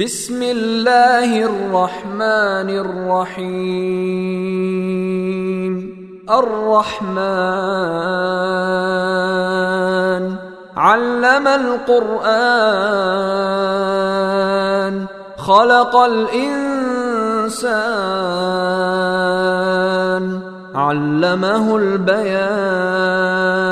بسم الله الرحمن الرحيم. الرحمن. علم القرآن. خلق الإنسان. علمه البيان.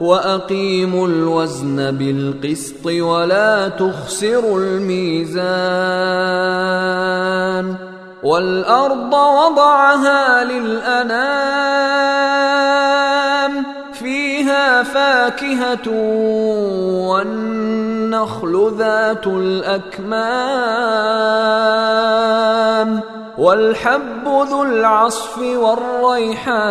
وأقيموا الوزن بالقسط ولا تخسروا الميزان والأرض وضعها للأنام فيها فاكهة والنخل ذات الأكمام والحب ذو العصف والريحان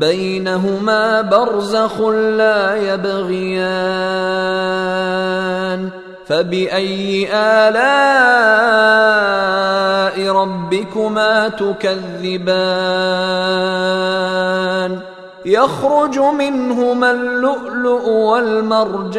بينهما برزخ لا يبغيان فباي الاء ربكما تكذبان يخرج منهما اللؤلؤ والمرجان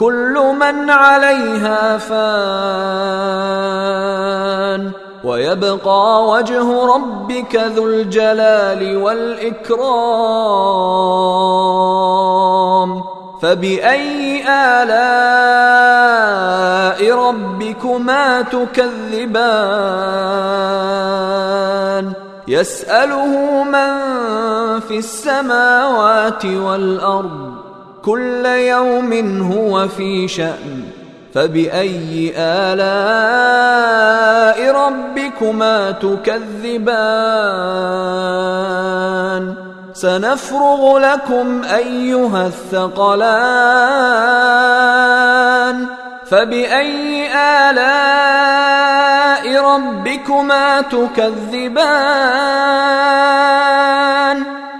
كل من عليها فان. ويبقى وجه ربك ذو الجلال والإكرام. فبأي آلاء ربكما تكذبان؟ يسأله من في السماوات والأرض. كل يوم هو في شأن. فبأي آلاء ربكما تكذبان؟ سنفرغ لكم أيها الثقلان. فبأي آلاء ربكما تكذبان؟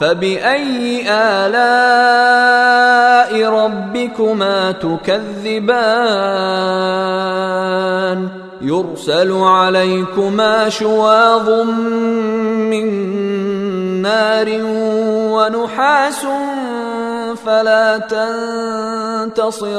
فباي الاء ربكما تكذبان يرسل عليكما شواظ من نار ونحاس فلا تنتصران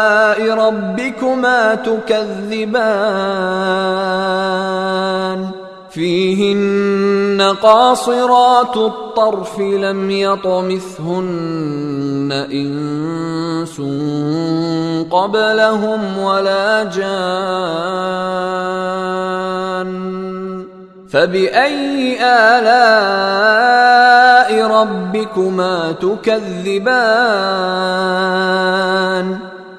ربكما تكذبان. فيهن قاصرات الطرف لم يطمثهن إنس قبلهم ولا جان. فبأي آلاء ربكما تكذبان؟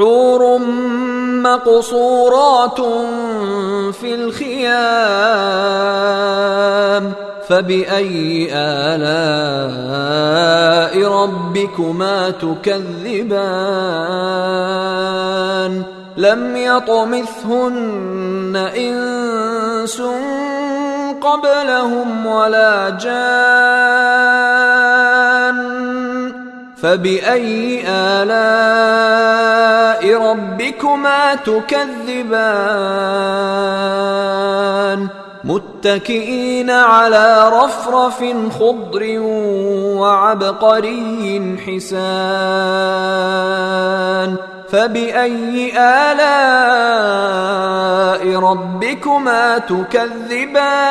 حور مقصورات في الخيام فبأي آلاء ربكما تكذبان لم يطمثهن إنس قبلهم ولا جان فبأي آلاء ربكما تكذبان متكئين على رفرف خضر وعبقري حسان فبأي آلاء ربكما تكذبان